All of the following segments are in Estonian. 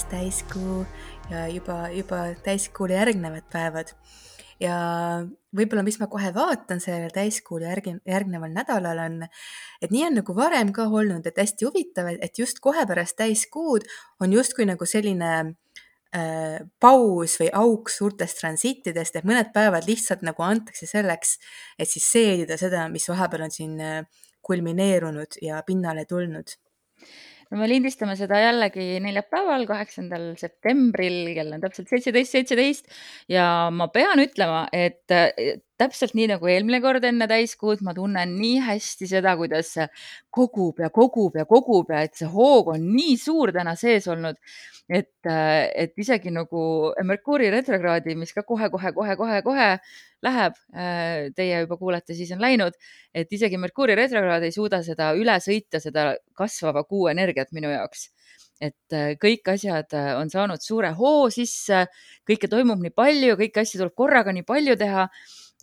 käes täiskuu ja juba, juba täiskuule järgnevad päevad. ja võib-olla, mis ma kohe vaatan sellele täiskuule järgi, järgneval nädalal on, et nii on nagu varem ka olnud, et hästi huvitav, et just kohe pärast täiskuud on justkui nagu selline äh, paus või auk suurtest transiitidest, et mõned päevad lihtsalt nagu antakse selleks, et siis seedida seda, mis vahepeal on siin äh, kulmineerunud ja pinnale tulnud me lindistame seda jällegi neljapäeval, kaheksandal septembril, kell on täpselt seitseteist, seitseteist. Ja ma pean ütlema, et täpselt nii nagu eelmine kord enne täiskuud, ma tunnen nii hästi seda, kuidas kogub ja kogub ja kogub ja et see hoog on nii suur täna sees olnud, et, et isegi nagu Merkuuri retrokraadi, mis ka kohe-kohe-kohe-kohe-kohe läheb, teie juba kuulete, siis on läinud, et isegi Merkuuri retrokraad ei suuda seda üle sõita, seda kasvava kuu energiat minu jaoks. Et kõik asjad on saanud suure hoo sisse, kõike toimub nii palju, kõiki asju tuleb korraga nii palju teha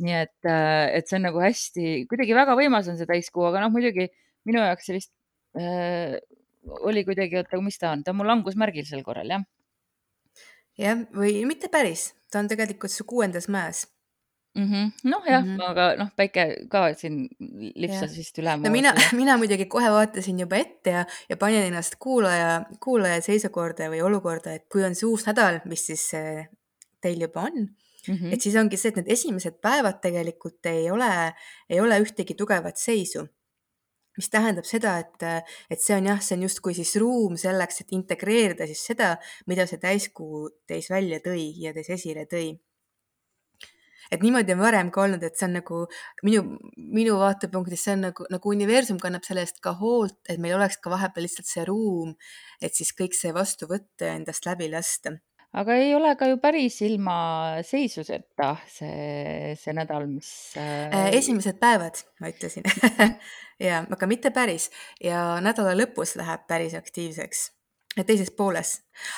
nii et, äh, et see on nagu hästi, kuidagi väga võimas on see täiskuu, aga noh, muidugi minu jaoks sellist äh, oli kuidagi, oota, mis ta on, ta on mul langusmärgil sel korral, jah. jah, või mitte päris, ta on tegelikult su kuuendas mäes mm -hmm.. noh, jah mm, -hmm. aga noh, päike ka siin lipsas vist üle. no mina, mina muidugi kohe vaatasin juba ette ja, ja panin ennast kuulaja, kuulaja seisukorda või olukorda, et kui on see uus nädal, mis siis äh, teil juba on Mm -hmm. et siis ongi see, et need esimesed päevad tegelikult ei ole, ei ole ühtegi tugevat seisu. mis tähendab seda, et, et see on jah, see on justkui siis ruum selleks, et integreerida siis seda, mida see täiskuu teis välja tõi ja teis esile tõi et niimoodi on varem ka olnud, et see on nagu minu, minu vaatepunktist, see on nagu, nagu universum kannab selle eest ka hoolt, et meil oleks ka vahepeal lihtsalt see ruum, et siis kõik see vastu võtta ja endast läbi lasta aga ei ole ka ju päris ilma seisuseta see, see nädal, mis äh, äh,. esimesed päevad, ma ütlesin. Ja, aga mitte päris. Ja nädala lõpus läheb päris aktiivseks. Teises pooles,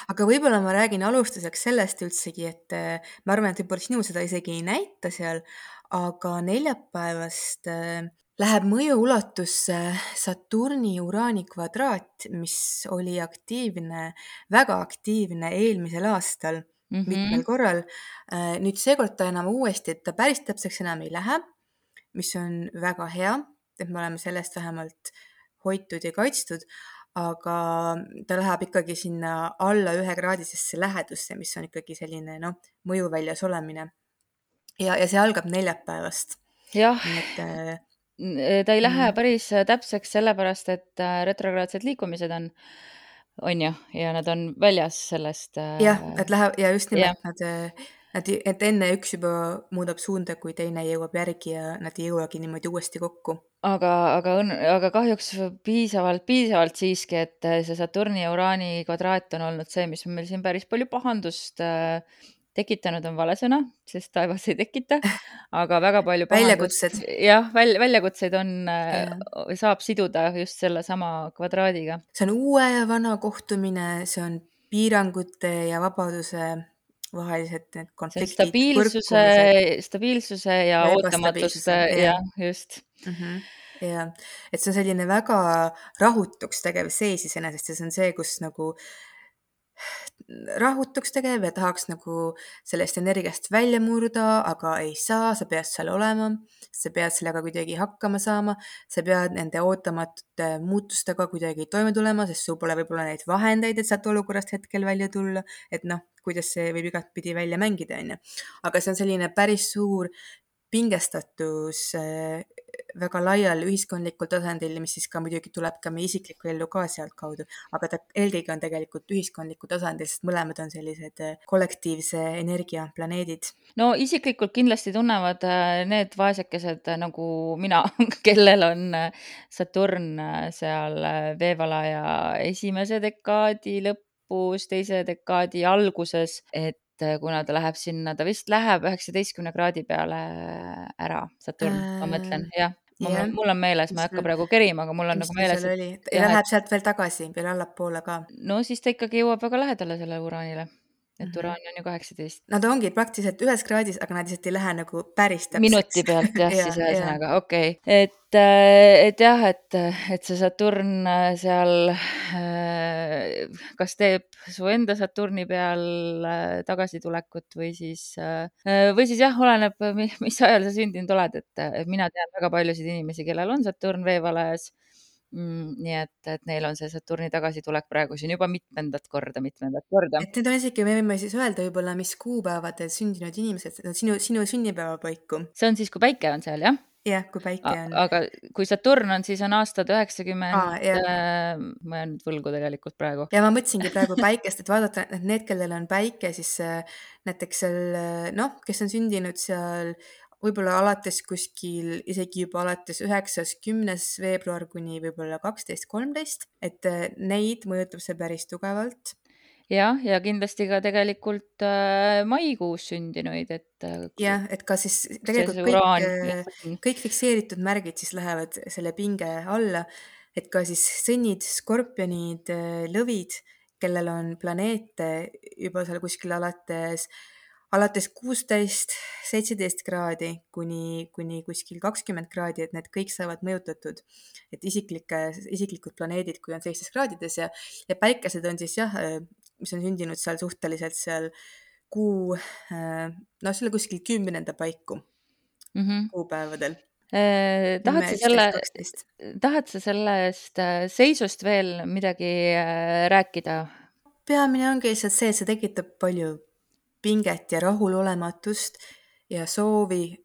aga võib-olla ma räägin alustuseks sellest üldsegi, et äh, ma arvan, et võib-olla sinu seda isegi ei näita seal, aga neljapäevast äh, läheb mõjuulatusse Saturni-Uraani kvadraat, mis oli aktiivne, väga aktiivne eelmisel aastal mm -hmm. mitmel korral. Äh, nüüd seekord ta enam uuesti, et ta päris täpseks enam ei lähe, mis on väga hea, et me oleme selle eest vähemalt hoitud ja kaitstud, aga ta läheb ikkagi sinna alla ühekraadisesse lähedusse, mis on ikkagi selline noh, mõjuväljas olemine. ja, ja see algab neljapäevast. jah. et Äh, ta ei lähe mm. päris äh, täpseks sellepärast, et äh, retrograadsed liikumised on, on ju, ja nad on väljas sellest. jah, et läheb ja just nimelt ja. nad, nad, et enne üks juba muudab suunda, kui teine jõuab järgi ja nad ei jõuagi niimoodi uuesti kokku. aga, aga õnn, aga kahjuks piisavalt, piisavalt siiski, et see Saturni ja Uraani kvadraat on olnud see, mis on meil siin päris palju pahandust äh, tekitanud on vale sõna, sest taevas ei tekita, aga väga palju väljakutsed. jah, välja, väljakutseid on, äh, saab siduda just sellesama kvadraadiga. see on uue ja vana kohtumine, see on piirangute ja vabaduse vahelised need konfliktid. stabiilsuse, stabiilsuse ja ootamatuse, jah, just mm. -hmm ja et see on selline väga rahutuks tegev seis iseenesest ja see on see, kus nagu rahutuks tegev ja tahaks nagu sellest energiast välja murda, aga ei saa, sa pead seal olema, sa pead sellega kuidagi hakkama saama, sa pead nende ootamatute muutustega kuidagi toime tulema, sest sul pole võib-olla neid vahendeid, et sealt olukorrast hetkel välja tulla, et noh, kuidas see võib igatpidi välja mängida, on ju. aga see on selline päris suur pingestatus väga laial ühiskondlikul tasandil, mis siis ka muidugi tuleb ka meie isiklikku ellu ka sealtkaudu, aga ta eelkõige on tegelikult ühiskondlikul tasandil, sest mõlemad on sellised äh, kollektiivse energia planeedid. no isiklikult kindlasti tunnevad äh, need vaesekesed nagu mina kellel on Saturn seal veevalaja esimese dekaadi lõpus, teise dekaadi alguses, et et äh, kuna ta läheb sinna, ta vist läheb üheksateistkümne kraadi peale ära, Saturn äh,, ma mõtlen, jah. Yeah. mul on meeles, ma ei hakka praegu kerima, aga mul on Mis nagu meeles. ja läheb sealt veel tagasi, veel allapoole ka. no siis ta ikkagi jõuab väga lähedale sellele uraanile et Mhm. Uraan on ju kaheksateist. Nad ongi praktiliselt ühes kraadis, aga nad lihtsalt ei lähe nagu päris minuti täpseks. pealt jah, Jaa, siis ühesõnaga okei okay., et, et jah, et, et see Saturn äh, seal äh, kas teeb su enda Saturni peal äh, tagasitulekut või siis, või siis jah, oleneb, mis ajal sa sündinud oled, et et mina tean väga paljusid inimesi, kellel on Saturn veevalajas mm,. nii et, et neil on see Saturni tagasitulek praegu siin juba mitmendat korda, mitmendat korda. et need on isegi, me võime siis öelda võib-olla, mis kuupäevadel sündinud inimesed, sinu, sinu sünnipäeva paiku. see on siis, kui päike on seal, jah? jah, kui päike on. aga kui Saturn on, siis on aastad üheksakümmend äh,, ma jään nüüd võlgu tegelikult praegu. ja ma mõtlesingi praegu päikest, et vaadata, et need, kellel on päike, siis äh, näiteks seal äh, noh, kes on sündinud seal võib-olla alates kuskil isegi juba alates üheksas, kümnes veebruar kuni võib-olla kaksteist, kolmteist, et äh, neid mõjutab see päris tugevalt. jah, ja kindlasti ka tegelikult äh, maikuus sündinuid, et äh, jah, et ka siis tegelikult see uraan kõik, kõik fikseeritud märgid siis lähevad selle pinge alla, et ka siis sõnnid, skorpionid, lõvid, kellel on planeete juba seal kuskil alates, alates kuusteist, seitseteist kraadi kuni, kuni kuskil kakskümmend kraadi, et need kõik saavad mõjutatud. et isiklike, isiklikud planeedid, kui on sellistes kraadides ja, ja päikesed on siis jah, mis on sündinud seal suhteliselt seal kuu, noh, selle kuskil kümnenda paiku mm -hmm. kuupäevadel. tahad sa selle, tahad sa sellest äh, seisust veel midagi äh, rääkida? peamine ongi lihtsalt see, et see tekitab palju pinget ja rahulolematust ja soovi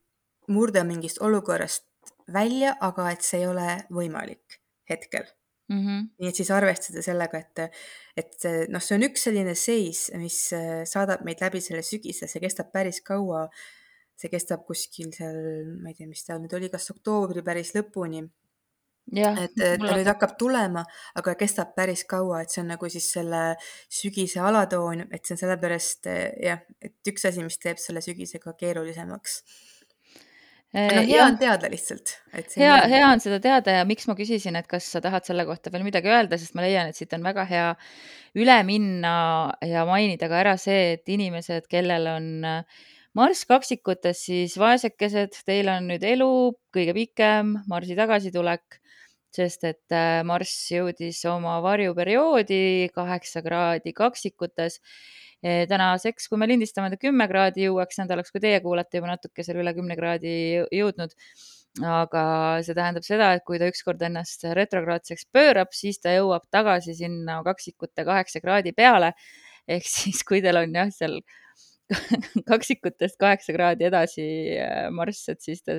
murda mingist olukorrast välja, aga et see ei ole võimalik hetkel. Mm -hmm. nii et siis arvestada sellega, et, et see- noh, see on üks selline seis, mis äh, saadab meid läbi selle sügise, see kestab päris kaua. see kestab kuskil seal, ma ei tea, mis ta nüüd oli, kas oktoobri päris lõpuni, jah, et et ta nüüd hakkab tulema, aga kestab päris kaua, et see on nagu siis selle sügise alatoon, et see on sellepärast eh, jah, et üks asi, mis teeb selle sügisega keerulisemaks. noh, hea jah on, teada lihtsalt, hea, on. hea on seda teada ja miks ma küsisin, et kas sa tahad selle kohta veel midagi öelda, sest ma leian, et siit on väga hea üle minna ja mainida ka ära see, et inimesed, kellel on äh, Marss kaksikutes, siis vaesekesed, teil on nüüd elu kõige pikem Marsi tagasitulek, sest et äh, Marss jõudis oma varjuperioodi kaheksa kraadi kaksikutes. tänaseks, kui me lindistame, ta kümme kraadi jõuaks, nädalaks, kui teie kuulate juba natuke seal üle kümne kraadi jõ- jõudnud. aga see tähendab seda, et kui ta ükskord ennast retrograadseks pöörab, siis ta jõuab tagasi sinna kaksikute kaheksa kraadi peale. ehk siis, kui teil on jah, seal kaksikutest kaheksa kraadi edasi äh, Marss, et siis ta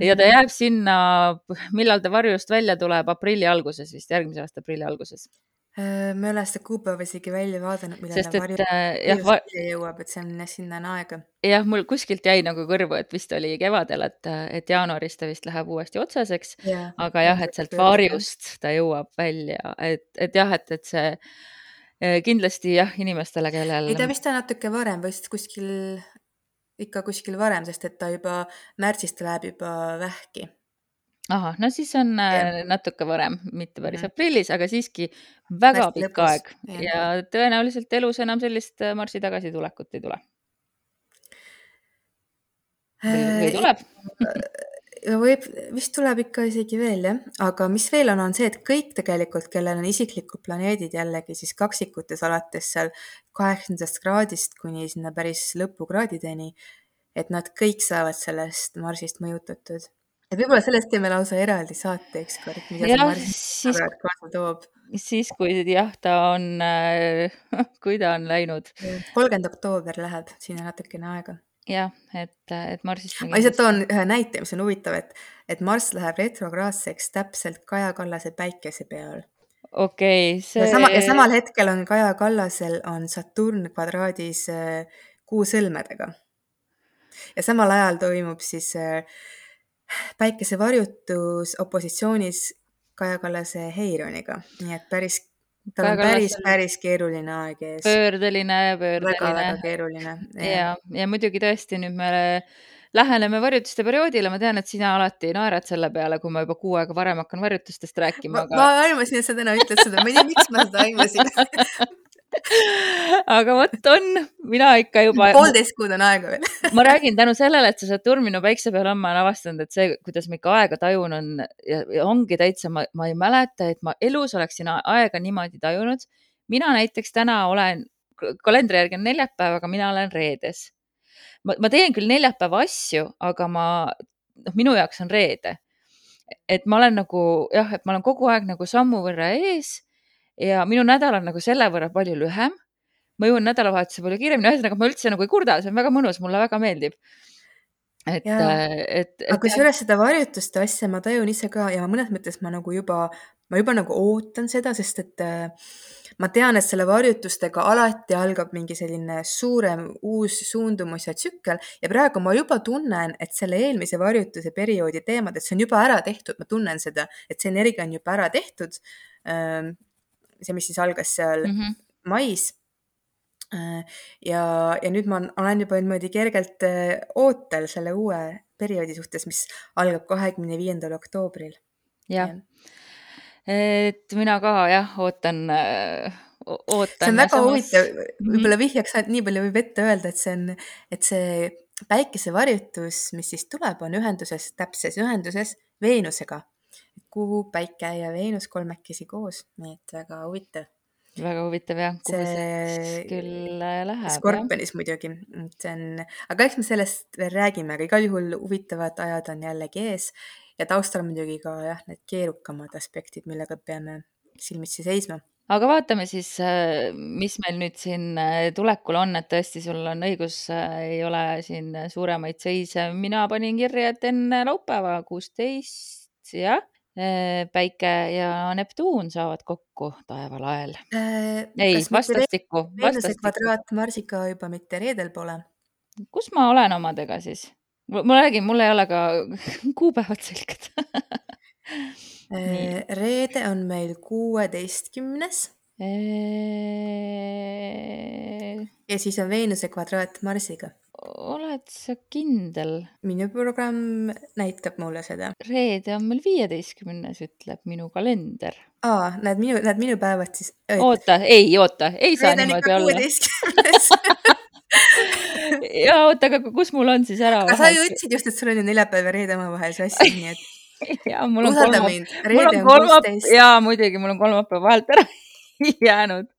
ja ta Mhm. jääb sinna, millal ta varjust välja tuleb, aprilli alguses vist, järgmise aasta aprilli alguses. Äh, ma ei ole seda kuupäeva isegi välja vaadanud, millal sest ta varju äh, välja jõuab, et see on sinna on aega. jah, mul kuskilt jäi nagu kõrvu, et vist oli kevadel, et, et jaanuaris ta vist läheb uuesti otseseks, jah, aga jah, et sealt varjust ta jõuab välja, et, et jah, et, et see eh, kindlasti jah, inimestele, kellel ei, ta vist on natuke varem, vist kuskil, ikka kuskil varem, sest et ta juba märtsis ta läheb juba vähki. ahah, no siis on äh, natuke varem, mitte päris Mhm. aprillis, aga siiski väga Märtsi pikk aeg jah. ja tõenäoliselt elus enam sellist äh, Marsi tagasitulekut ei tule. või, või tuleb? ja võib, vist tuleb ikka isegi veel jah, aga mis veel on, on see, et kõik tegelikult, kellel on isiklikud planeedid jällegi siis kaksikutes alates seal kaheksandast kraadist kuni sinna päris lõpukraadideni, et nad kõik saavad sellest Marsist mõjutatud. et võib-olla sellest teeme lausa eraldi saate ükskord, mida see jah, Marsi siis, kaasa toob. siis kui jah, ta on äh, kui ta on läinud kolmkümmend oktoober läheb, siin on natukene aega. jah, et, et Marsist ma lihtsalt toon ühe näite, mis on huvitav, et, et Marss läheb retrograadseks täpselt Kaja Kallase päikese peal. okei okay,, see sama, ja samal hetkel on Kaja Kallasel on Saturn kvadraadis äh, kuu sõlmedega. ja samal ajal toimub siis äh, päikese varjutus opositsioonis Kaja Kallase Heironiga, nii et päris, tal on päris, päris keeruline aeg ees. pöördeline, väga-väga pöördeline keeruline. ja, ja muidugi tõesti nüüd me läheneme varjutuste perioodile, ma tean, et sina alati naerad selle peale, kui ma juba kuu aega varem hakkan varjutustest rääkima, ma, aga ma aimasin, et sa täna ütled seda, ma ei tea, miks ma seda aimasin. aga vot on, mina ikka juba. poolteist kuud on aega veel ma räägin tänu sellele, et sa Saturn minu päikse peal on, ma olen avastanud, et see, kuidas ma ikka aega tajun, on ja, ja ongi täitsa, ma, ma ei mäleta, et ma elus oleksin aega niimoodi tajunud. mina näiteks täna olen, kalendri järgi on neljapäev, aga mina olen reedes. ma, ma teen küll neljapäeva asju, aga ma, noh, minu jaoks on reede. et ma olen nagu jah, et ma olen kogu aeg nagu sammu võrra ees ja minu nädal on nagu selle võrra palju lühem. ma jõuan nädalavahetuse palju kiiremini, ühesõnaga ma üldse nagu ei kurda, see on väga mõnus, mulle väga meeldib. et, et, et. aga kusjuures seda varjutuste asja ma tajun ise ka ja mõnes mõttes ma nagu juba, ma juba nagu ootan seda, sest et äh, ma tean, et selle varjutustega alati algab mingi selline suurem uus suundumus ja tsükkel ja praegu ma juba tunnen, et selle eelmise varjutuse perioodi teemad, et see on juba ära tehtud, ma tunnen seda, et see energia on juba ära tehtud see, mis siis algas seal mm -hmm. mais. Äh, ja, ja nüüd ma olen juba niimoodi kergelt äh, ootel selle uue perioodi suhtes, mis algab kahekümne viiendal oktoobril. jah, et mina ka jah, ootan äh, ootan. see on väga huvitav, mhm. võib-olla vihjaks ainult nii palju võib ette öelda, et see on, et see päikesevarjutus, mis siis tuleb, on ühenduses, täpses ühenduses Veenusega Kuu, Päike ja Veenus kolmekesi koos, nii et väga huvitav. väga huvitav jah, kuhu see, küll äh, läheb. Skorpionis muidugi, see on, aga eks me sellest veel räägime, aga igal juhul huvitavad ajad on jällegi ees ja taustal muidugi ka jah, need keerukamad aspektid, millega peame silmitsi seisma aga vaatame siis, äh, mis meil nüüd siin äh, tulekul on, et tõesti, sul on õigus, ei ole siin suuremaid seise. mina panin kirja, et enne laupäeva kuusteist, jah päike ja Neptuun saavad kokku taevalael äh,. ei, vastastikku. Veenuse kvadraat Marsiga juba mitte reedel pole. kus ma olen omadega siis? ma räägin, mul ei ole ka kuupäevad selged äh, reede on meil kuueteistkümnes äh.... ja siis on Veenuse kvadraat Marsiga oled sa kindel? minu programm näitab mulle seda. reede on meil viieteistkümnes, ütleb minu kalender. aa, näed minu, näed minu päevad siis. oota, ei oota, ei saa niimoodi olla. ja oota, aga kus mul on siis ära? aga sa ju ütlesid just, et sul on ju neljapäev ja reede omavahel sassi, nii et. ja mul on kolmapäev. mul on kolmapäev, jaa muidugi, mul on kolmapäev vahelt ära jäänud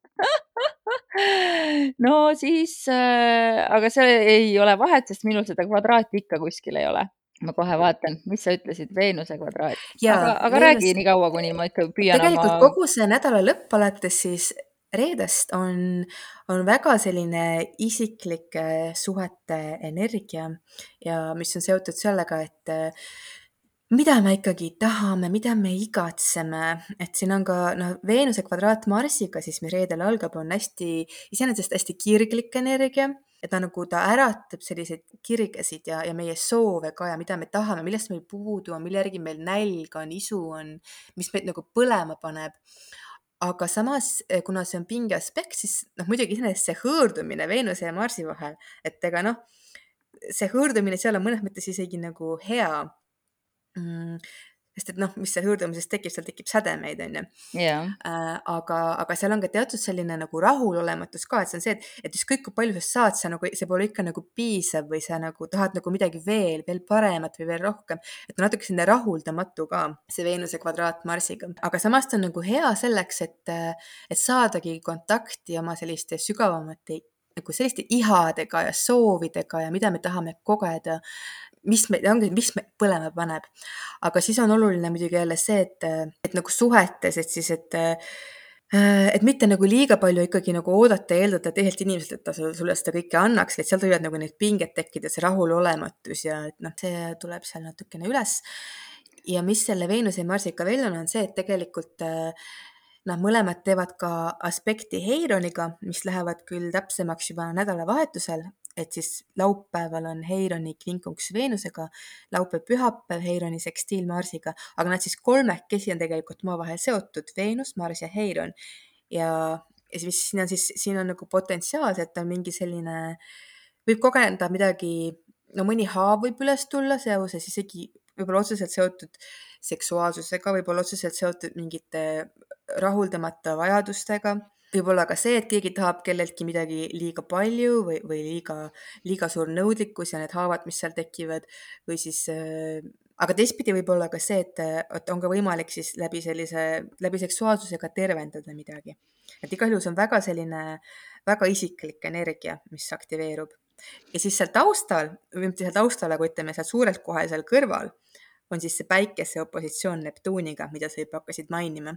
no siis äh,, aga see ei ole vahet, sest minul seda kvadraati ikka kuskil ei ole. ma kohe vaatan, mis sa ütlesid, Veenuse kvadraat. aga, aga Veenus... räägi nii kaua, kuni ma ikka püüan tegelikult oma. kogu see nädala lõpp alates siis reedest on, on väga selline isiklike suhete energia ja mis on seotud sellega, et mida me ikkagi tahame, mida me igatseme, et siin on ka noh, Veenuse kvadraat Marsiga siis, mis reedel algab, on hästi, iseenesest hästi kirglik energia, et ta nagu, ta äratab selliseid kirgesid ja, ja meie soove ka ja mida me tahame, millest meil puudu on, mille järgi meil nälg on, isu on, mis meid nagu põlema paneb. Aga samas, eh, kuna see on pinge aspekt, siis noh, muidugi iseenesest see hõõrdumine Veenuse ja Marsi vahel, et ega noh, see hõõrdumine seal on mõnes mõttes isegi nagu hea mm, sest et noh, mis seal hõõrdumises tekib, seal tekib sädemeid, onju. Äh, aga, aga seal on ka teatud selline nagu rahulolematus ka, et see on see, et, et ükskõik kui palju sa saad, sa nagu, see pole ikka nagu piisav või sa nagu tahad nagu midagi veel, veel paremat või veel rohkem. et natuke selline rahuldamatu ka, see Veenuse kvadraat Marsiga, aga samas ta on nagu hea selleks, et, et saadagi kontakti oma selliste sügavamate nagu selliste ihadega ja soovidega ja mida me tahame kogeda mis meid, ongi, mis meid põlema paneb. aga siis on oluline muidugi jälle see, et, et nagu suhetes, et siis, et et mitte nagu liiga palju ikkagi nagu oodata ja eeldada teiselt inimeselt, et ta sulle seda kõike annaks, vaid seal võivad nagu need pinged tekkida, see rahulolematus ja et noh, see tuleb seal natukene üles. ja mis selle Veenuse ja Marsiga veel on, on see, et tegelikult noh, mõlemad teevad ka aspekti Heironiga, mis lähevad küll täpsemaks juba nädalavahetusel, et siis laupäeval on Heironi kvinkunks Veenusega, laupäev-pühapäev Heironi sekstiil Marsiga, aga nad siis kolmekesi on tegelikult omavahel seotud, Veenus, Mars ja Heiron. ja, ja siis siin on siis, siin on nagu potentsiaalselt on mingi selline, võib kogeda midagi, no mõni haav võib üles tulla seoses isegi võib-olla otseselt seotud seksuaalsusega, võib-olla otseselt seotud mingite rahuldamata vajadustega, võib-olla ka see, et keegi tahab kelleltki midagi liiga palju või, või liiga, liiga suur nõudlikkus ja need haavad, mis seal tekivad või siis äh, aga teistpidi võib olla ka see, et, et on ka võimalik siis läbi sellise, läbi seksuaalsusega tervendada midagi. et igal juhul see on väga selline, väga isiklik energia, mis aktiveerub. ja siis seal taustal, või mitte seal taustal, aga ütleme seal suurelt kohe seal kõrval on siis see päikese opositsioon Neptuuniga, mida sa juba hakkasid mainima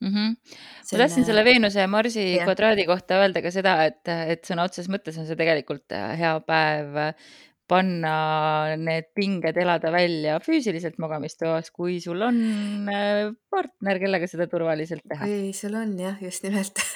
mm. -hmm. ma tahtsin selle Veenuse ja Marsi yeah. kvadraadi kohta öelda ka seda, et, et sõna otseses mõttes on see tegelikult äh, hea päev panna need pinged elada välja füüsiliselt magamistoas, kui sul on äh, partner, kellega seda turvaliselt teha. kui sul on jah, just nimelt.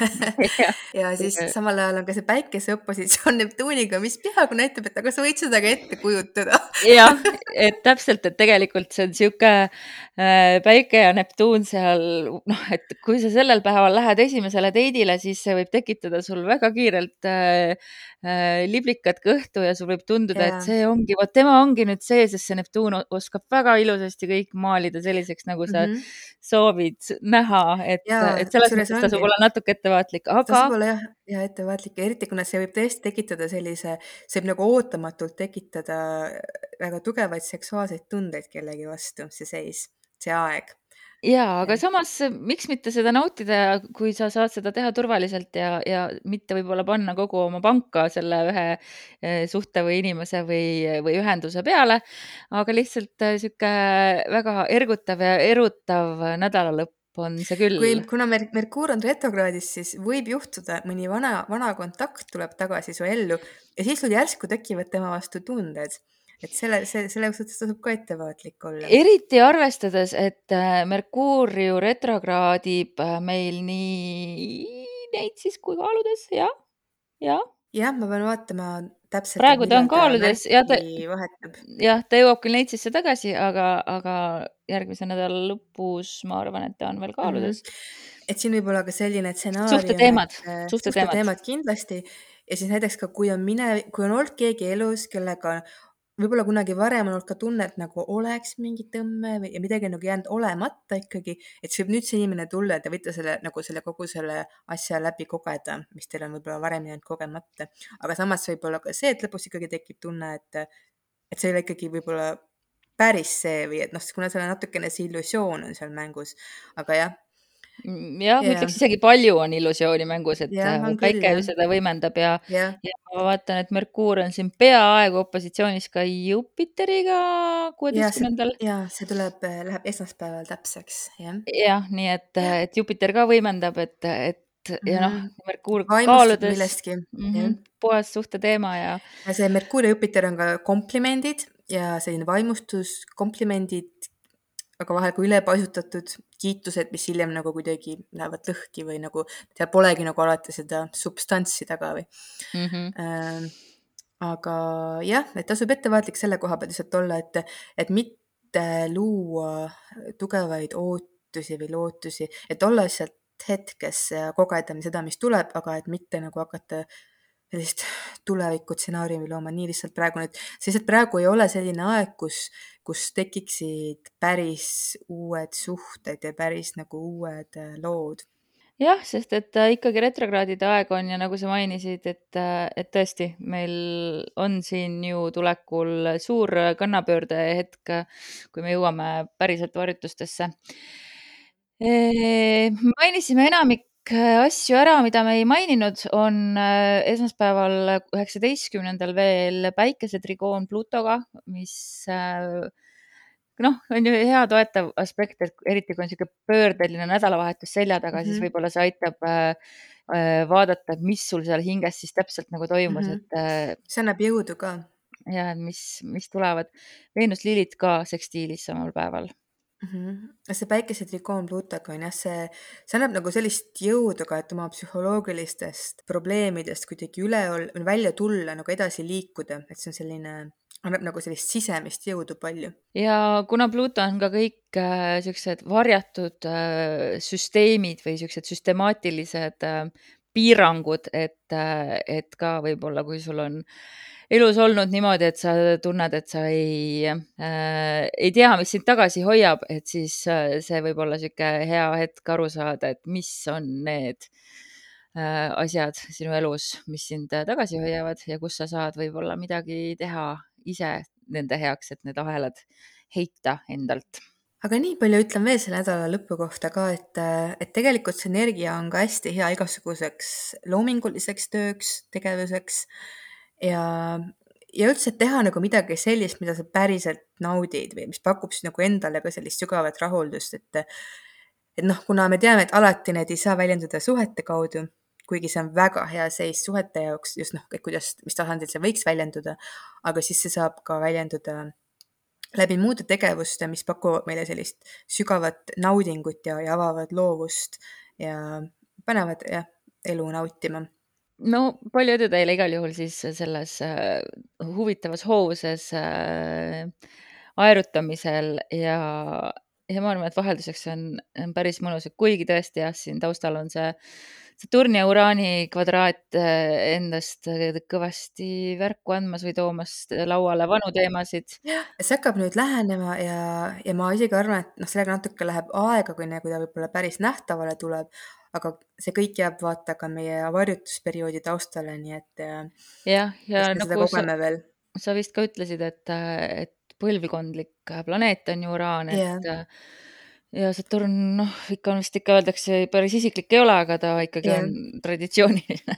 Ja, ja siis samal ajal on ka see päikese opositsioon Neptuuniga, mis peaaegu näitab, et aga sa võid seda ka ette kujutada. Jah, et täpselt, et tegelikult see on sihuke äh, päike ja Neptuun seal, noh, et kui sa sellel päeval lähed esimesele date'ile, siis see võib tekitada sul väga kiirelt äh, äh, liblikad kõhtu ja sul võib tunduda, et see ongi, vot tema ongi nüüd see, sest see Neptuun oskab väga ilusasti kõik maalida selliseks, nagu sa mm -hmm. soovid näha, et, et selles mõttes tasub olla natuke ettevaatlik, aga. tasub olla jah, ja ettevaatlik eriti kuna see võib tõesti tekitada sellise, see võib nagu ootamatult tekitada väga tugevaid seksuaalseid tundeid kellegi vastu, see seis, see aeg jaa, aga samas miks mitte seda nautida, kui sa saad seda teha turvaliselt ja, ja mitte võib-olla panna kogu oma panka selle ühe eh, suhte või inimese või, või ühenduse peale, aga lihtsalt eh, sihuke väga ergutav ja erutav nädalalõpp on see küll. kui, kuna Mer Merkuur on retrokraadis, siis võib juhtuda, mõni vana, vana kontakt tuleb tagasi su ellu ja siis sul järsku tekivad tema vastu tunded et selle, see, selle suhtes tasub ka ettevaatlik olla. eriti arvestades, et äh, Merkuur ju retrokraadib äh, meil nii Neitsis kui kaaludes, jah, jah. jah, ma pean vaatama täpselt. praegu ta on kaaludes ja ta, jah, ta jõuab küll Neitsisse tagasi, aga, aga järgmise nädala lõpus ma arvan, et ta on veel kaaludes mm. -hmm. et siin võib olla ka selline stsenaarium. suhteteemad, suhteteemad. suhteteemad kindlasti ja siis näiteks ka, kui on mine, kui on olnud keegi elus, kellega võib-olla kunagi varem on olnud ka tunne, et nagu oleks mingi tõmme või ja midagi on nagu jäänud olemata ikkagi, et siis võib nüüd see inimene tulla ja te võite selle nagu selle kogu selle asja läbi kogeda, mis teil on võib-olla varem jäänud kogemata. aga samas võib olla ka see, et lõpus ikkagi tekib tunne, et, et see ei ole ikkagi võib-olla päris see või et noh, kuna seal on natukene see illusioon on seal mängus, aga jah jah, ma ütleks isegi palju on illusiooni mängus, et ja, äh, päike ju seda võimendab ja, ja. ja ma vaatan, et Merkuur on siin peaaegu opositsioonis ka Jupiteriga kuueteistkümnendal. ja see tuleb, äh, läheb esmaspäeval täpseks, jah. jah, nii et, et Jupiter ka võimendab, et, et ja noh, mhm. Merkuur kaaludes millestki mm. -hmm, puhas suhteteema ja. ja see Merkuur ja Jupiter on ka komplimendid ja selline vaimustus, komplimendid, aga vahel ka ülepaisutatud kiitused, mis hiljem nagu kuidagi lähevad lõhki või nagu seal polegi nagu alati seda substantsi taga või mm. -hmm. Äh, aga jah, et tasub ettevaatlik selle koha pealt lihtsalt olla, et, et mitte luua tugevaid ootusi või lootusi, et olla lihtsalt hetkes ja kogeda seda, mis tuleb, aga et mitte nagu hakata sellist tulevikutsenaariumi looma, nii lihtsalt praegu need, sest praegu ei ole selline aeg, kus kus tekiksid päris uued suhted ja päris nagu uued äh, lood jah, sest et äh, ikkagi retrokraadide aeg on ja nagu sa mainisid, et, äh, et tõesti, meil on siin ju tulekul suur kannapöörde hetk, kui me jõuame päriselt varjutustesse. mainisime enamik asju ära, mida me ei maininud, on esmaspäeval, üheksateistkümnendal veel päikesetrigoon Plutoga, mis noh, on ju hea toetav aspekt, et eriti kui on niisugune pöördeline nädalavahetus selja taga mm, -hmm. siis mhm. võib-olla see aitab äh, vaadata, mis sul seal hinges siis täpselt nagu toimus mm, -hmm. et äh,. see annab jõudu ka. ja mis, mis tulevad. Veenus Lillit ka sekstiilis samal päeval -hmm. see päikesetrikoon Plutoga on jah, see, see annab nagu sellist jõudu ka, et oma psühholoogilistest probleemidest kuidagi üle olla, välja tulla, nagu edasi liikuda, et see on selline annab nagu sellist sisemist jõudu palju. ja kuna Pluto on ka kõik äh, siuksed varjatud äh, süsteemid või siuksed süstemaatilised äh, piirangud, et, et ka võib-olla, kui sul on elus olnud niimoodi, et sa tunned, et sa ei äh,, ei tea, mis sind tagasi hoiab, et siis äh, see võib olla niisugune hea hetk aru saada, et mis on need äh, asjad sinu elus, mis sind tagasi hoiavad ja kus sa saad võib-olla midagi teha ise nende heaks, et need ahelad heita endalt. Aga nii palju ütlen veel selle nädala lõpu kohta ka, et, et tegelikult see energia on ka hästi hea igasuguseks loominguliseks tööks, tegevuseks ja, ja üldse teha nagu midagi sellist, mida sa päriselt naudid või mis pakub siis nagu endale ka sellist sügavat rahuldust, et et noh, kuna me teame, et alati need ei saa väljenduda suhete kaudu, kuigi see on väga hea seis suhete jaoks, just noh, et kuidas, mis tasandil see võiks väljenduda, aga siis see saab ka väljenduda läbi muude tegevuste, mis pakuvad meile sellist sügavat naudingut ja, ja avavad loovust ja panevad jah, elu nautima. No palju edu teile igal juhul siis selles äh, huvitavas hoovuses äh, aerutamisel ja, ja ma arvan, et vahelduseks on, on päris mõnus, kuigi tõesti jah, siin taustal on see Saturni ja Uraani kvadraat äh, endast kõvasti värku andmas või toomas lauale vanu teemasid. see hakkab nüüd lähenema ja, ja ma isegi arvan, et noh, sellega natuke läheb aega, kuni ta võib-olla päris nähtavale tuleb, aga see kõik jääb vaata ka meie varjutusperioodi taustale, nii et äh, jah, ja nagu sa, veel. sa vist ka ütlesid, et, et põlvkondlik planeet on ju Uraan, et yeah ja Saturn, noh, ikka on vist ikka öeldakse, päris isiklik ei ole, aga ta ikkagi yeah. on traditsiooniline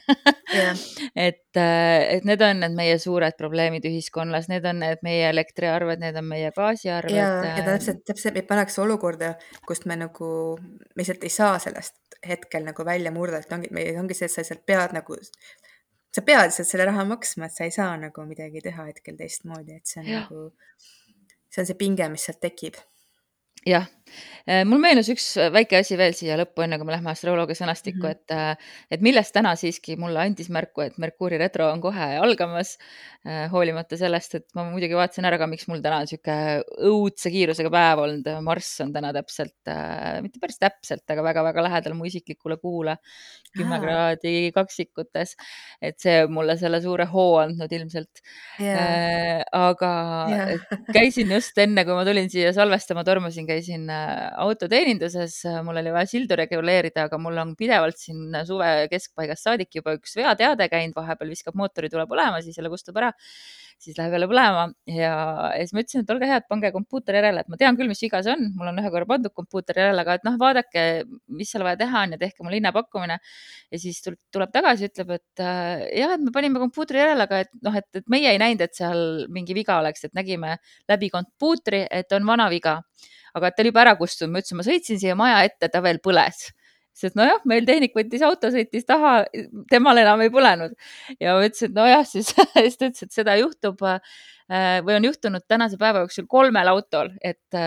yeah. et, äh, et need on need meie suured probleemid ühiskonnas, need on need meie elektriarved, need on meie gaasiarved. ja, ja ta täpselt, täpselt meid pannakse olukorda, kust me nagu, me lihtsalt ei saa sellest hetkel nagu välja murda, et ongi, meil ongi see, et sa lihtsalt pead nagu sa pead lihtsalt selle raha maksma, et sa ei saa nagu midagi teha hetkel teistmoodi, et see on ja. nagu, see on see pinge, mis sealt tekib jah, äh, mul meenus üks äh, väike asi veel siia lõppu, enne kui me lähme astroloogia sõnastikku mm, -hmm. et, äh, et millest täna siiski mulle andis märku, et Merkuuri retro on kohe algamas. hoolimata sellest, et ma muidugi vaatasin ära ka, miks mul täna niisugune õudse kiirusega päev olnud. Marss on täna täpselt, mitte päris täpselt, aga väga-väga lähedal mu isiklikule kuule, kümme kraadi kaksikutes. et see mulle selle suure hoo andnud ilmselt yeah.. aga yeah. käisin just enne, kui ma tulin siia salvestama, tormasin käisin äh, autoteeninduses, mul oli vaja sildu reguleerida, aga mul on pidevalt siin suve keskpaigast saadik juba üks veateade käinud, vahepeal viskab mootori, tuleb põlema, siis jälle kustub ära siis läheb jälle põlema. Ja, ja siis ma ütlesin, et olge head, pange kompuuter järele, et ma tean küll, mis viga see on, mul on ühe korra pandud kompuuter järele, aga et noh, vaadake, mis seal vaja teha on ja tehke mulle hinnapakkumine. ja siis tuleb, tagasi, ütleb, et äh, jah, et me panime kompuutri järele, aga et noh, et, et meie ei näinud, et seal mingi viga oleks, et nägime läbi kompuutri, et on vana viga. Aga ta oli juba ära kustunud, ma ütlesin, ma sõitsin siia maja ette, ta veel põles sest nojah, meil tehnik võttis auto, sõitis taha, temal enam ei põlenud. Ja ma ütlesin, et nojah, siis, siis ta ütles, et seda juhtub äh, või on juhtunud tänase päeva jooksul kolmel autol, et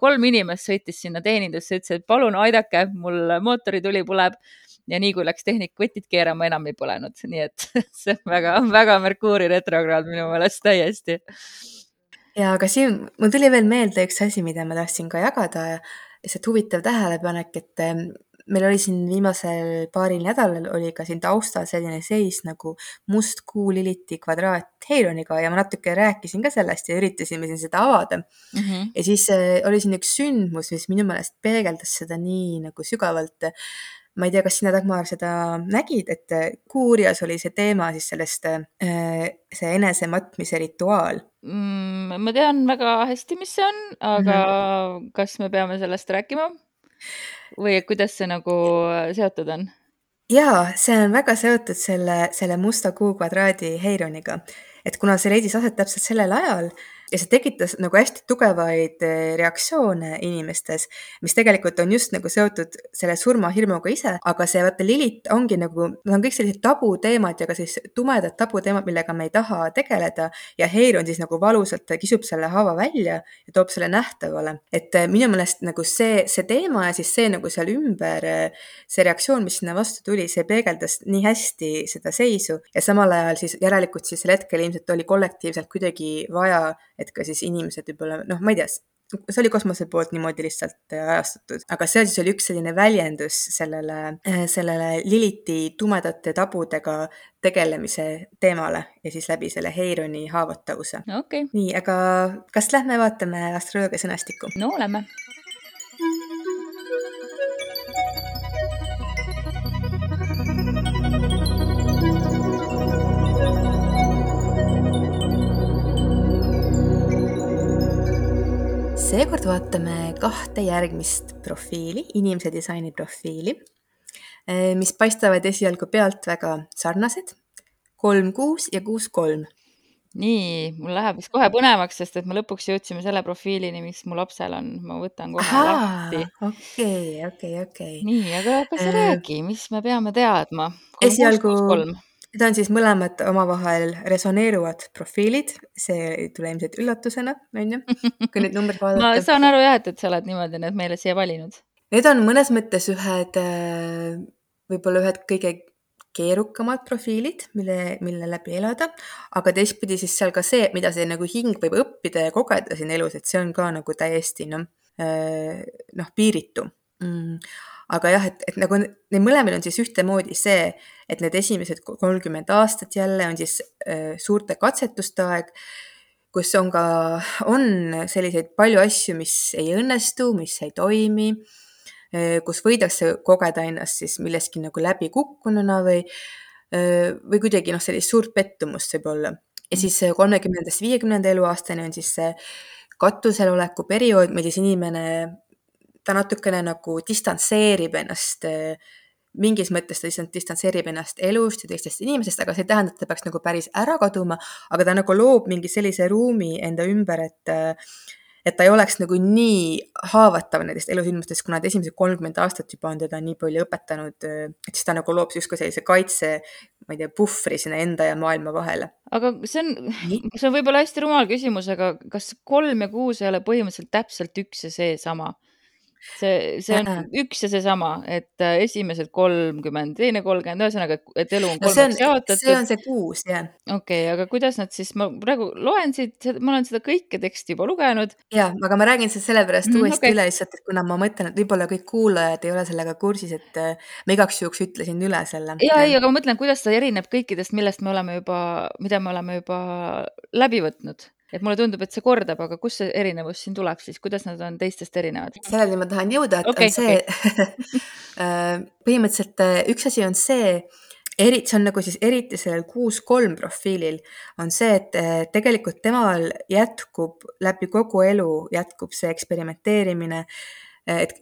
kolm inimest sõitis sinna teenindusse, ütles, et palun aidake, mul mootorituli põleb. Ja nii kui läks tehnik võtit keerama, enam ei põlenud, nii et see on väga-väga Merkuuri retrokraad minu meelest täiesti. Ja aga siin mul tuli veel meelde üks asi, mida ma tahtsin ka jagada, lihtsalt huvitav tähelepanek, et meil oli siin viimasel paaril nädalal oli ka siin taustal selline seis nagu must kuu Liliti kvadraat Heironiga ja ma natuke rääkisin ka sellest ja üritasime siin seda avada mm. -hmm. ja siis äh, oli siin üks sündmus, mis minu meelest peegeldas seda nii nagu sügavalt ma ei tea, kas sina, Dagmar, seda nägid, et äh, Kuurias oli see teema siis sellest, äh, see enesematmise rituaal mm,? ma tean väga hästi, mis see on, aga mm -hmm. kas me peame sellest rääkima või kuidas see nagu seotud on? jaa, see on väga seotud selle, selle musta kuu kvadraadi Heironiga, et kuna see leidis aset täpselt sellel ajal ja see tekitas nagu hästi tugevaid eh, reaktsioone inimestes, mis tegelikult on just nagu seotud selle surmahirmuga ise, aga see vaata Lilith ongi nagu, need on kõik sellised tabuteemad ja ka siis tumedad tabuteemad, millega me ei taha tegeleda. Ja Heiron siis nagu valusalt kisub selle haava välja ja toob selle nähtavale. et eh, minu meelest nagu see, see teema ja siis see nagu seal ümber, eh, see reaktsioon, mis sinna vastu tuli, see peegeldas nii hästi seda seisu. Ja samal ajal siis järelikult siis sel hetkel ilmselt oli kollektiivselt kuidagi vaja et ka siis inimesed võib-olla noh, ma ei tea, see oli kosmose poolt niimoodi lihtsalt äh, ajastatud, aga seal siis oli üks selline väljendus sellele, äh, sellele Liliti tumedate tabudega tegelemise teemale ja siis läbi selle Heironi haavatavuse okay., nii, aga kas lähme vaatame astroloogia sõnastikku? no lähme seekord vaatame kahte järgmist profiili, inimese disaini profiili, eh, mis paistavad esialgu pealt väga sarnased, kolm kuus ja kuus kolm. nii, mul läheb vist kohe põnevaks, sest et me lõpuks jõudsime selle profiilini, mis mu lapsel on, ma võtan kohe Ahaa, lahti. okei, okei, okei. nii, aga, sa äh, räägi, mis me peame teadma? esialgu Need on siis mõlemad omavahel resoneeruvad profiilid, see ei tule ilmselt üllatusena, on ju, kui neid numbreid vaadata. ma saan aru jah, et, et sa oled niimoodi need meile siia valinud. Need on mõnes mõttes ühed, võib-olla ühed kõige keerukamad profiilid, mille, mille läbi elada, aga teistpidi siis seal ka see, mida see nagu hing võib õppida ja kogeda siin elus, et see on ka nagu täiesti noh, äh, noh, piiritu. Mm aga jah, et, et nagu neil mõlemal on siis ühtemoodi see, et need esimesed kolmkümmend aastat jälle on siis äh, suurte katsetuste aeg, kus on ka, on selliseid palju asju, mis ei õnnestu, mis ei toimi äh,, kus võidakse kogeda ennast siis milleski nagu läbikukkununa või äh,, või kuidagi noh, sellist suurt pettumust võib-olla. ja siis kolmekümnendast viiekümnenda eluaastani on siis see katusel oleku periood, mil siis inimene ta natukene nagu distantseerib ennast äh, mingis mõttes ta lihtsalt distantseerib ennast elust ja teistest inimesest, aga see ei tähenda, et ta peaks nagu päris ära kaduma, aga ta nagu loob mingi sellise ruumi enda ümber, et äh, et ta ei oleks nagu nii haavatav nendest elusündmustest, kuna need esimesed kolmkümmend aastat juba on teda nii palju õpetanud, äh, et siis ta nagu loob justkui sellise kaitse, ma ei tea, puhvri sinna enda ja maailma vahele. aga see on, see on võib-olla hästi rumal küsimus, aga kas kolm ja kuus ei ole põhimõtteliselt täpselt üks ja seesama? See, see on üks ja seesama, et äh, esimesed kolmkümmend, teine kolmkümmend, ühesõnaga, et elu on no kolmeks jaotatud. see on see kuus, jah. okei okay,, aga kuidas nad siis, ma praegu loen siit, ma olen seda kõike teksti juba lugenud. ja, aga ma räägin seda sellepärast mm, uuesti okay. üle lihtsalt, et kuna ma mõtlen, et võib-olla kõik kuulajad ei ole sellega kursis, et äh, ma igaks juhuks ütlesin üle selle. ja ei, aga ma mõtlen, kuidas ta erineb kõikidest, millest me oleme juba, mida me oleme juba läbi võtnud et mulle tundub, et see kordab, aga kust see erinevus siin tuleb siis, kuidas nad on teistest erinevad? selleni ma tahan jõuda, et okay, on see okay. Äh, põhimõtteliselt äh, üks asi on see, eriti, see on nagu siis eriti sellel kuus kolm profiilil on see, et äh, tegelikult temal jätkub läbi kogu elu, jätkub see eksperimenteerimine. et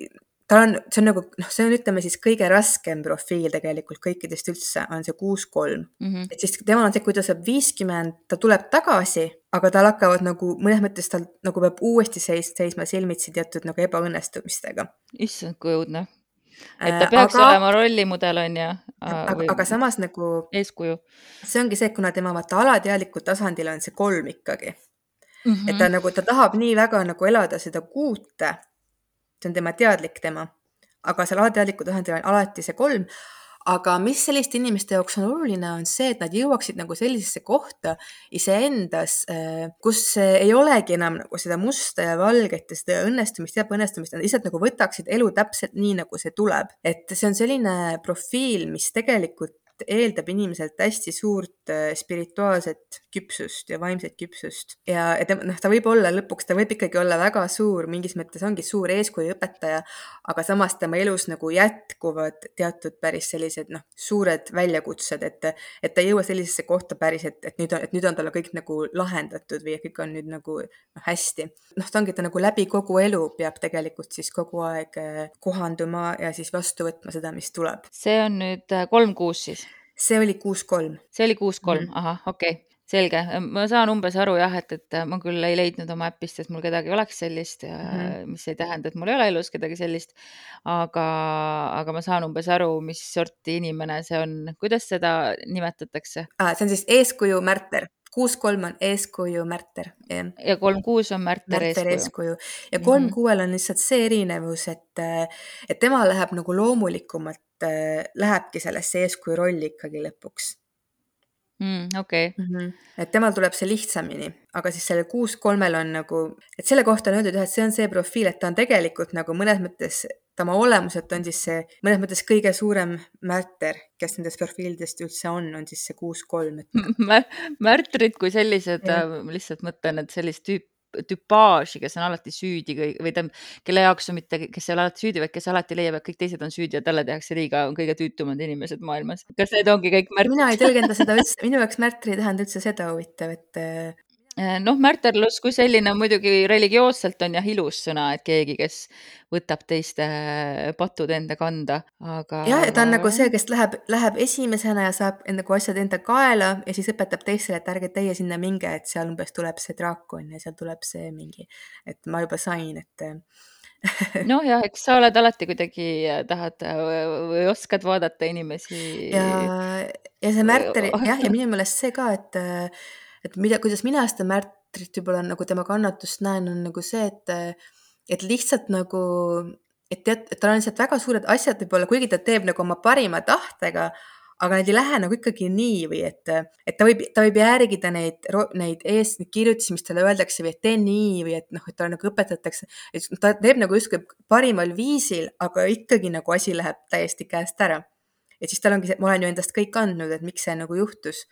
tal on, see on nagu noh, see on, ütleme siis kõige raskem profiil tegelikult kõikidest üldse on see kuus kolm mm. -hmm. et siis temal on see, kui ta saab viiskümmend, ta tuleb tagasi, aga tal hakkavad nagu mõnes mõttes tal nagu peab uuesti seis, seisma silmitsi teatud nagu ebaõnnestumistega. issand, kui õudne. et ta äh, peaks aga, olema rollimudel on ju. aga, aga samas nagu. eeskuju. see ongi see, kuna tema vaata alateadlikul tasandil on see kolm ikkagi mm. -hmm. et ta nagu, ta tahab nii väga nagu elada seda kuute see on tema teadlik tema, aga seal alateadliku tasandil on alati see kolm. aga mis selliste inimeste jaoks on oluline, on see, et nad jõuaksid nagu sellisesse kohta iseendas, äh, kus ei olegi enam nagu seda musta ja valget ja seda õnnestumist ja ebaõnnestumist, nad lihtsalt nagu võtaksid elu täpselt nii, nagu see tuleb. et see on selline profiil, mis tegelikult eeldab inimeselt hästi suurt äh, spirituaalset küpsust ja vaimset küpsust ja, ja ta, noh, ta võib olla lõpuks, ta võib ikkagi olla väga suur, mingis mõttes ongi suur eeskuju õpetaja, aga samas tema elus nagu jätkuvad teatud päris sellised noh, suured väljakutsed, et, et ta ei jõua sellisesse kohta päris, et, et nüüd on, et nüüd on talle kõik nagu lahendatud või kõik on nüüd nagu noh, hästi. noh, ta ongi, ta nagu läbi kogu elu peab tegelikult siis kogu aeg äh, kohanduma ja siis vastu võtma seda, mis tuleb. see on nüüd äh, kolm kuus siis? See oli kuus kolm. see oli kuus kolm mm, ahah, okei okay selge, ma saan umbes aru jah, et, et ma küll ei leidnud oma äpist, et mul kedagi oleks sellist mm -hmm. mis ei tähenda, et mul ei ole elus kedagi sellist. aga, aga ma saan umbes aru, mis sorti inimene see on, kuidas seda nimetatakse ah,? see on siis eeskuju märter, kuus kolm on eeskuju märter. ja kolm kuus on märter, märter eeskuju. ja kolm mm -hmm. kuuel on lihtsalt see erinevus, et, et tema läheb nagu loomulikumalt, lähebki sellesse eeskuju rolli ikkagi lõpuks mm,. okei okay. mm. -hmm. et temal tuleb see lihtsamini, aga siis sellel kuus kolmel on nagu, et selle kohta on öeldud jah, et see on see profiil, et ta on tegelikult nagu mõnes mõttes, ta oma olemuselt on siis see mõnes mõttes kõige suurem märter, kes nendest profiilidest üldse on, on siis see kuus kolm et.... märtrid kui sellised, äh, lihtsalt mõtlen, et sellist tüüpi tüpaaži, kes on alati süüdi või tähendab, kelle jaoks on mitte, kes ei ole alati süüdi, vaid kes alati leiab, et kõik teised on süüdi ja talle tehakse liiga, on kõige tüütumad inimesed maailmas. kas need ongi kõik märtrid? mina ei tõlgenda seda üldse, minu jaoks märtri ei tähenda üldse seda huvitav, et Äh, noh, märterlus kui selline muidugi religioosselt on jah ilus sõna, et keegi, kes võtab teiste patud enda kanda, aga. jah, ta on nagu see, kes läheb, läheb esimesena ja saab nagu asjad enda kaela ja siis õpetab teistele, et ärge teie sinna minge, et seal umbes tuleb see draakon ja seal tuleb see mingi, et ma juba sain, et noh, jah, eks sa oled alati kuidagi tahad või oskad vaadata inimesi. ja, ja see märter jah, ja minu meelest see ka, et et mida, kuidas mina seda märtrit võib-olla nagu tema kannatust näen, on nagu see, et, et lihtsalt nagu, et tead, et tal on lihtsalt väga suured asjad võib-olla, kuigi ta teeb nagu oma parima tahtega, aga need ei lähe nagu ikkagi nii või et, et ta võib, ta võib järgida neid, neid ees, neid kirjutisi, mis talle öeldakse või et tee nii või et noh, et talle nagu õpetatakse, et ta teeb nagu justkui parimal viisil, aga ikkagi nagu asi läheb täiesti käest ära. et siis tal ongi see, ma olen ju endast kõik andnud, et miks see nagu juhtus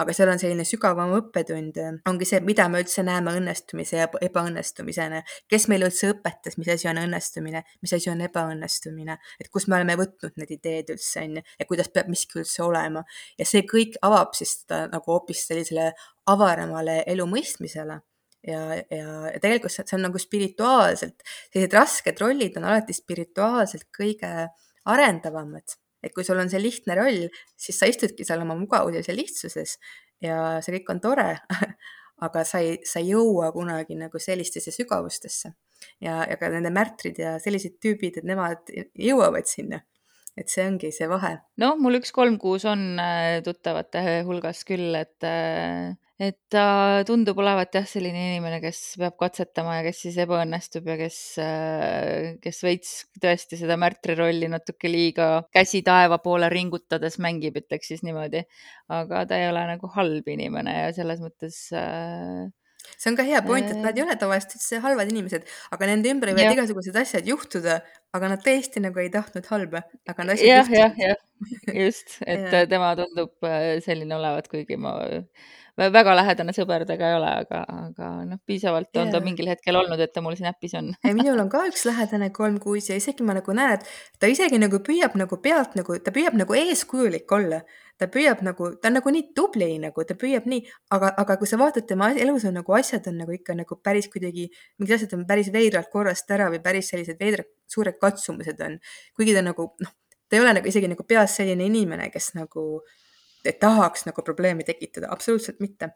aga seal on selline sügavam õppetund, ongi see, mida me üldse näeme õnnestumise ja ebaõnnestumisena, kes meile üldse õpetas, mis asi on õnnestumine, mis asi on ebaõnnestumine, et kust me oleme võtnud need ideed üldse on ju? Ja kuidas peab miski üldse olema? Ja see kõik avab siis seda nagu hoopis sellisele avaramale elu mõistmisele. Ja, ja, ja tegelikult see, on nagu spirituaalselt, sellised rasked rollid on alati spirituaalselt kõige arendavamad et kui sul on see lihtne roll, siis sa istudki seal oma mugavuses ja lihtsuses ja see kõik on tore aga sa ei, sa ei jõua kunagi nagu sellistesse sügavustesse. ja, ja ka nende märtrid ja sellised tüübid, et nemad jõuavad sinna. et see ongi see vahe. noh, mul üks kolm kuus on äh, tuttavate hulgas küll, et äh, et ta tundub olevat jah, selline inimene, kes peab katsetama ja kes siis ebaõnnestub ja kes, äh, kes veits tõesti seda märtri rolli natuke liiga käsi taeva poole ringutades mängib, ütleks siis niimoodi. aga ta ei ole nagu halb inimene ja selles mõttes äh, see on ka hea point, et nad ei äh. ole tavaliselt üldse halvad inimesed, aga nende ümber võivad igasugused asjad juhtuda, aga nad tõesti nagu ei tahtnud halba, aga need asjad jah, jah, jah, just, et ja. tema tundub selline olevat, kuigi ma väga lähedane sõber ta ka ei ole, aga, aga noh, piisavalt on yeah. ta mingil hetkel olnud, et ta mul siin äpis on minul on ka üks lähedane kolm kuus ja isegi ma nagu näen, et ta isegi nagu püüab nagu pealt nagu, ta püüab nagu eeskujulik olla. Ta püüab nagu, ta on nagu nii tubli nagu, ta püüab nii, aga, aga kui sa vaatad tema elus on nagu asjad on nagu ikka nagu päris kuidagi, mingid asjad on päris veidralt korrast ära või päris sellised veidrad suured katsumused on. kuigi ta nagu noh, ta ei ole nagu isegi nagu peas selline inimene, kes nagu tahaks nagu probleemi tekitada, absoluutselt mitte.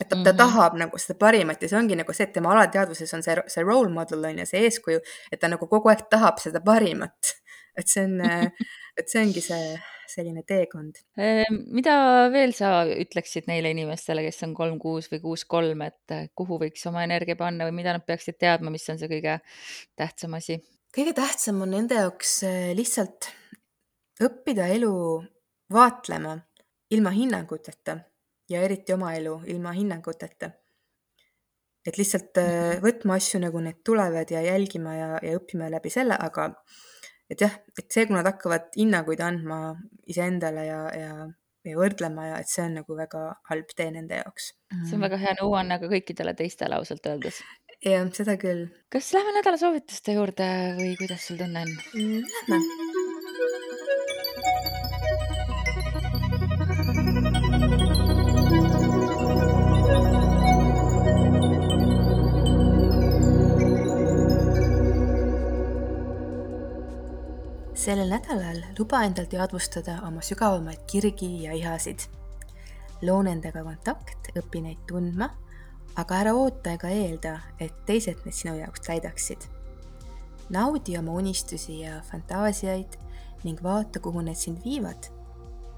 et ta, mm -hmm. ta tahab nagu seda parimat ja see ongi nagu see, et tema alateadvuses on see, see role model on ju, see eeskuju, et ta nagu kogu aeg tahab seda parimat. Et see on, et see ongi see selline teekond. Ehm, mida veel sa ütleksid neile inimestele, kes on kolm kuus või kuus kolm, et kuhu võiks oma energia panna või mida nad peaksid teadma, mis on see kõige tähtsam asi? kõige tähtsam on nende jaoks eh, lihtsalt õppida elu vaatlema ilma hinnanguteta ja eriti oma elu ilma hinnanguteta. et lihtsalt äh, mhm. võtma asju nagu need tulevad ja jälgima ja, ja õppima läbi selle, aga et jah, et see, kui nad hakkavad hinnanguid andma iseendale ja, ja, ja võrdlema ja et see on nagu väga halb tee nende jaoks. see on väga hea nõuanne ka kõikidele teistele ausalt öeldes. jah, seda küll. kas lähme nädala soovituste juurde või kuidas sul tunne on? Mm, lähme sellel nädalal luba endal teadvustada oma sügavamaid kirgi ja ihasid. loo nendega kontakt, õpi neid tundma, aga ära oota ega eelda, et teised need sinu jaoks täidaksid. naudi oma unistusi ja fantaasiaid ning vaata, kuhu need sind viivad,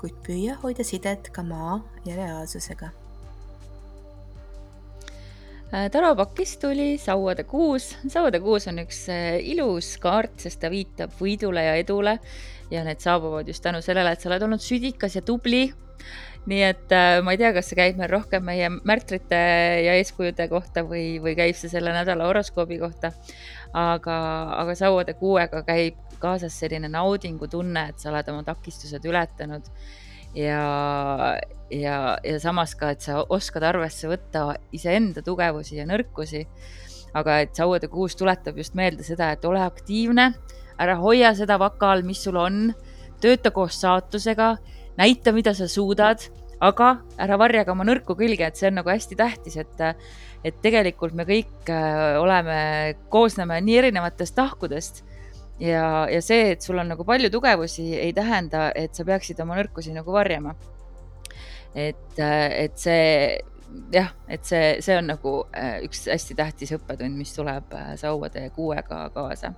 kuid püüa hoida sidet ka maa ja reaalsusega Äh, Taro pakist tuli sauade kuus. sauade kuus on üks äh, ilus kaart, sest ta viitab võidule ja edule ja need saabuvad just tänu sellele, et sa oled olnud südikas ja tubli nii et äh, ma ei tea, kas see käib meil rohkem meie märtrite ja eeskujude kohta või, või käib see selle nädala horoskoobi kohta. aga, aga sauade kuuega käib kaasas selline naudingutunne, et sa oled oma takistused ületanud ja, ja, ja samas ka, et sa oskad arvesse võtta iseenda tugevusi ja nõrkusi. aga et sauade kuus tuletab just meelde seda, et ole aktiivne, ära hoia seda vaka all, mis sul on, tööta koos saatusega, näita, mida sa suudad, aga ära varja ka oma nõrku külge, et see on nagu hästi tähtis, et, et tegelikult me kõik äh, oleme, koosneme nii erinevatest tahkudest ja, ja see, et sul on nagu palju tugevusi, ei tähenda, et sa peaksid oma nõrkusi nagu varjama. et, et see jah, et see, see on nagu äh, üks hästi tähtis õppetund, mis tuleb äh, sauade kuuega kaasa.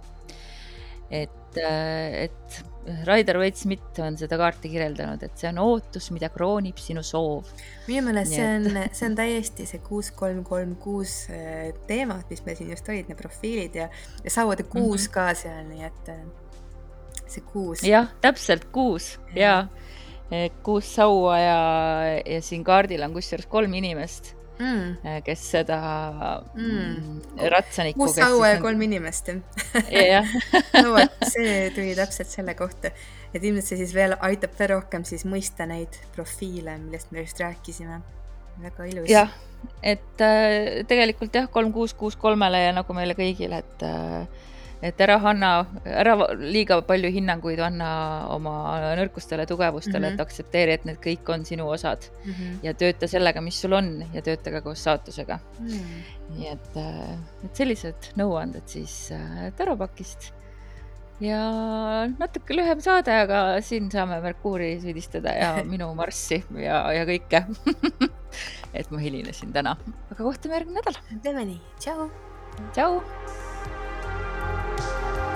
et, äh, et Raider Waite-Smith on seda kaarti kirjeldanud, et see on ootus, mida kroonib sinu soov. minu meelest see on, see on täiesti see kuus, kolm, kolm, kuus äh, teemad, mis meil siin just olid, need profiilid ja, ja sauade kuus mm -hmm. ka seal, nii et äh, see kuus. jah, täpselt kuus ja, ja kuus saua ja, ja siin kaardil on kusjuures kolm inimest mm., äh, kes seda mm. ratsanikku. kuus saua ja kolm inimest jah no vot, see tuli täpselt selle kohta, et ilmselt see siis veel aitab veel rohkem siis mõista neid profiile, millest me just rääkisime. väga ilus. jah, et äh, tegelikult jah, kolm, kuus, kuus kolmele ja nagu meile kõigile, et äh, et ära anna, ära liiga palju hinnanguid anna oma nõrkustele, tugevustele mm, -hmm. et aktsepteeri, et need kõik on sinu osad mm. -hmm. ja tööta sellega, mis sul on ja tööta ka koos saatusega mm. -hmm. nii et, äh, et sellised nõuanded siis äh, Tarapakist. ja natuke lühem saade, aga siin saame Merkuuri süüdistada ja minu Marssi ja, ja kõike et ma hilinesin täna, aga kohtume järgmine nädal. teeme nii, tšau. tšau. Bye.